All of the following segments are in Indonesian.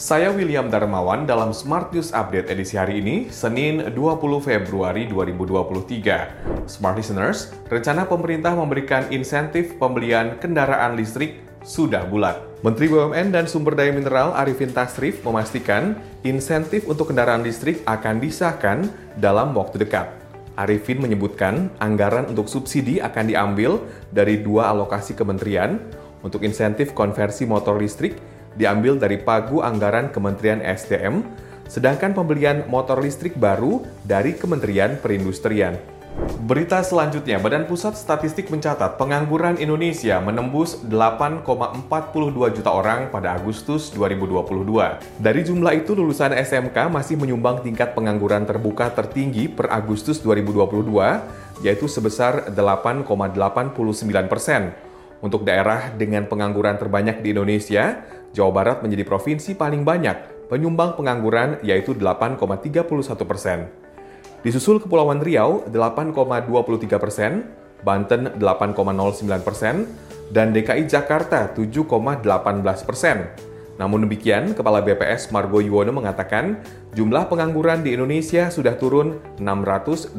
Saya William Darmawan dalam Smart News Update edisi hari ini, Senin 20 Februari 2023. Smart Listeners, rencana pemerintah memberikan insentif pembelian kendaraan listrik sudah bulat. Menteri BUMN dan Sumber Daya Mineral Arifin Tasrif memastikan insentif untuk kendaraan listrik akan disahkan dalam waktu dekat. Arifin menyebutkan anggaran untuk subsidi akan diambil dari dua alokasi kementerian untuk insentif konversi motor listrik diambil dari pagu anggaran Kementerian SDM, sedangkan pembelian motor listrik baru dari Kementerian Perindustrian. Berita selanjutnya, Badan Pusat Statistik mencatat pengangguran Indonesia menembus 8,42 juta orang pada Agustus 2022. Dari jumlah itu, lulusan SMK masih menyumbang tingkat pengangguran terbuka tertinggi per Agustus 2022, yaitu sebesar 8,89 persen. Untuk daerah dengan pengangguran terbanyak di Indonesia, Jawa Barat menjadi provinsi paling banyak penyumbang pengangguran yaitu 8,31 persen. Disusul Kepulauan Riau 8,23 persen, Banten 8,09 persen, dan DKI Jakarta 7,18 persen. Namun demikian, Kepala BPS Margo Yuwono mengatakan jumlah pengangguran di Indonesia sudah turun 680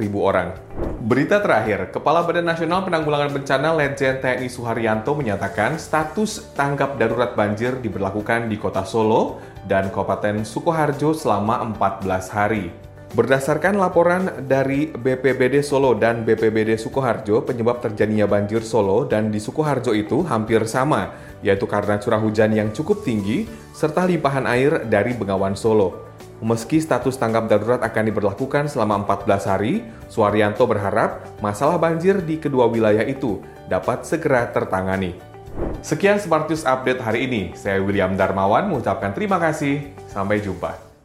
ribu orang. Berita terakhir, Kepala Badan Nasional Penanggulangan Bencana Legend TNI Suharyanto menyatakan status tanggap darurat banjir diberlakukan di kota Solo dan Kabupaten Sukoharjo selama 14 hari. Berdasarkan laporan dari BPBD Solo dan BPBD Sukoharjo, penyebab terjadinya banjir Solo dan di Sukoharjo itu hampir sama, yaitu karena curah hujan yang cukup tinggi serta limpahan air dari Bengawan Solo. Meski status tanggap darurat akan diberlakukan selama 14 hari, Suaryanto berharap masalah banjir di kedua wilayah itu dapat segera tertangani. Sekian Smart News Update hari ini. Saya William Darmawan mengucapkan terima kasih. Sampai jumpa.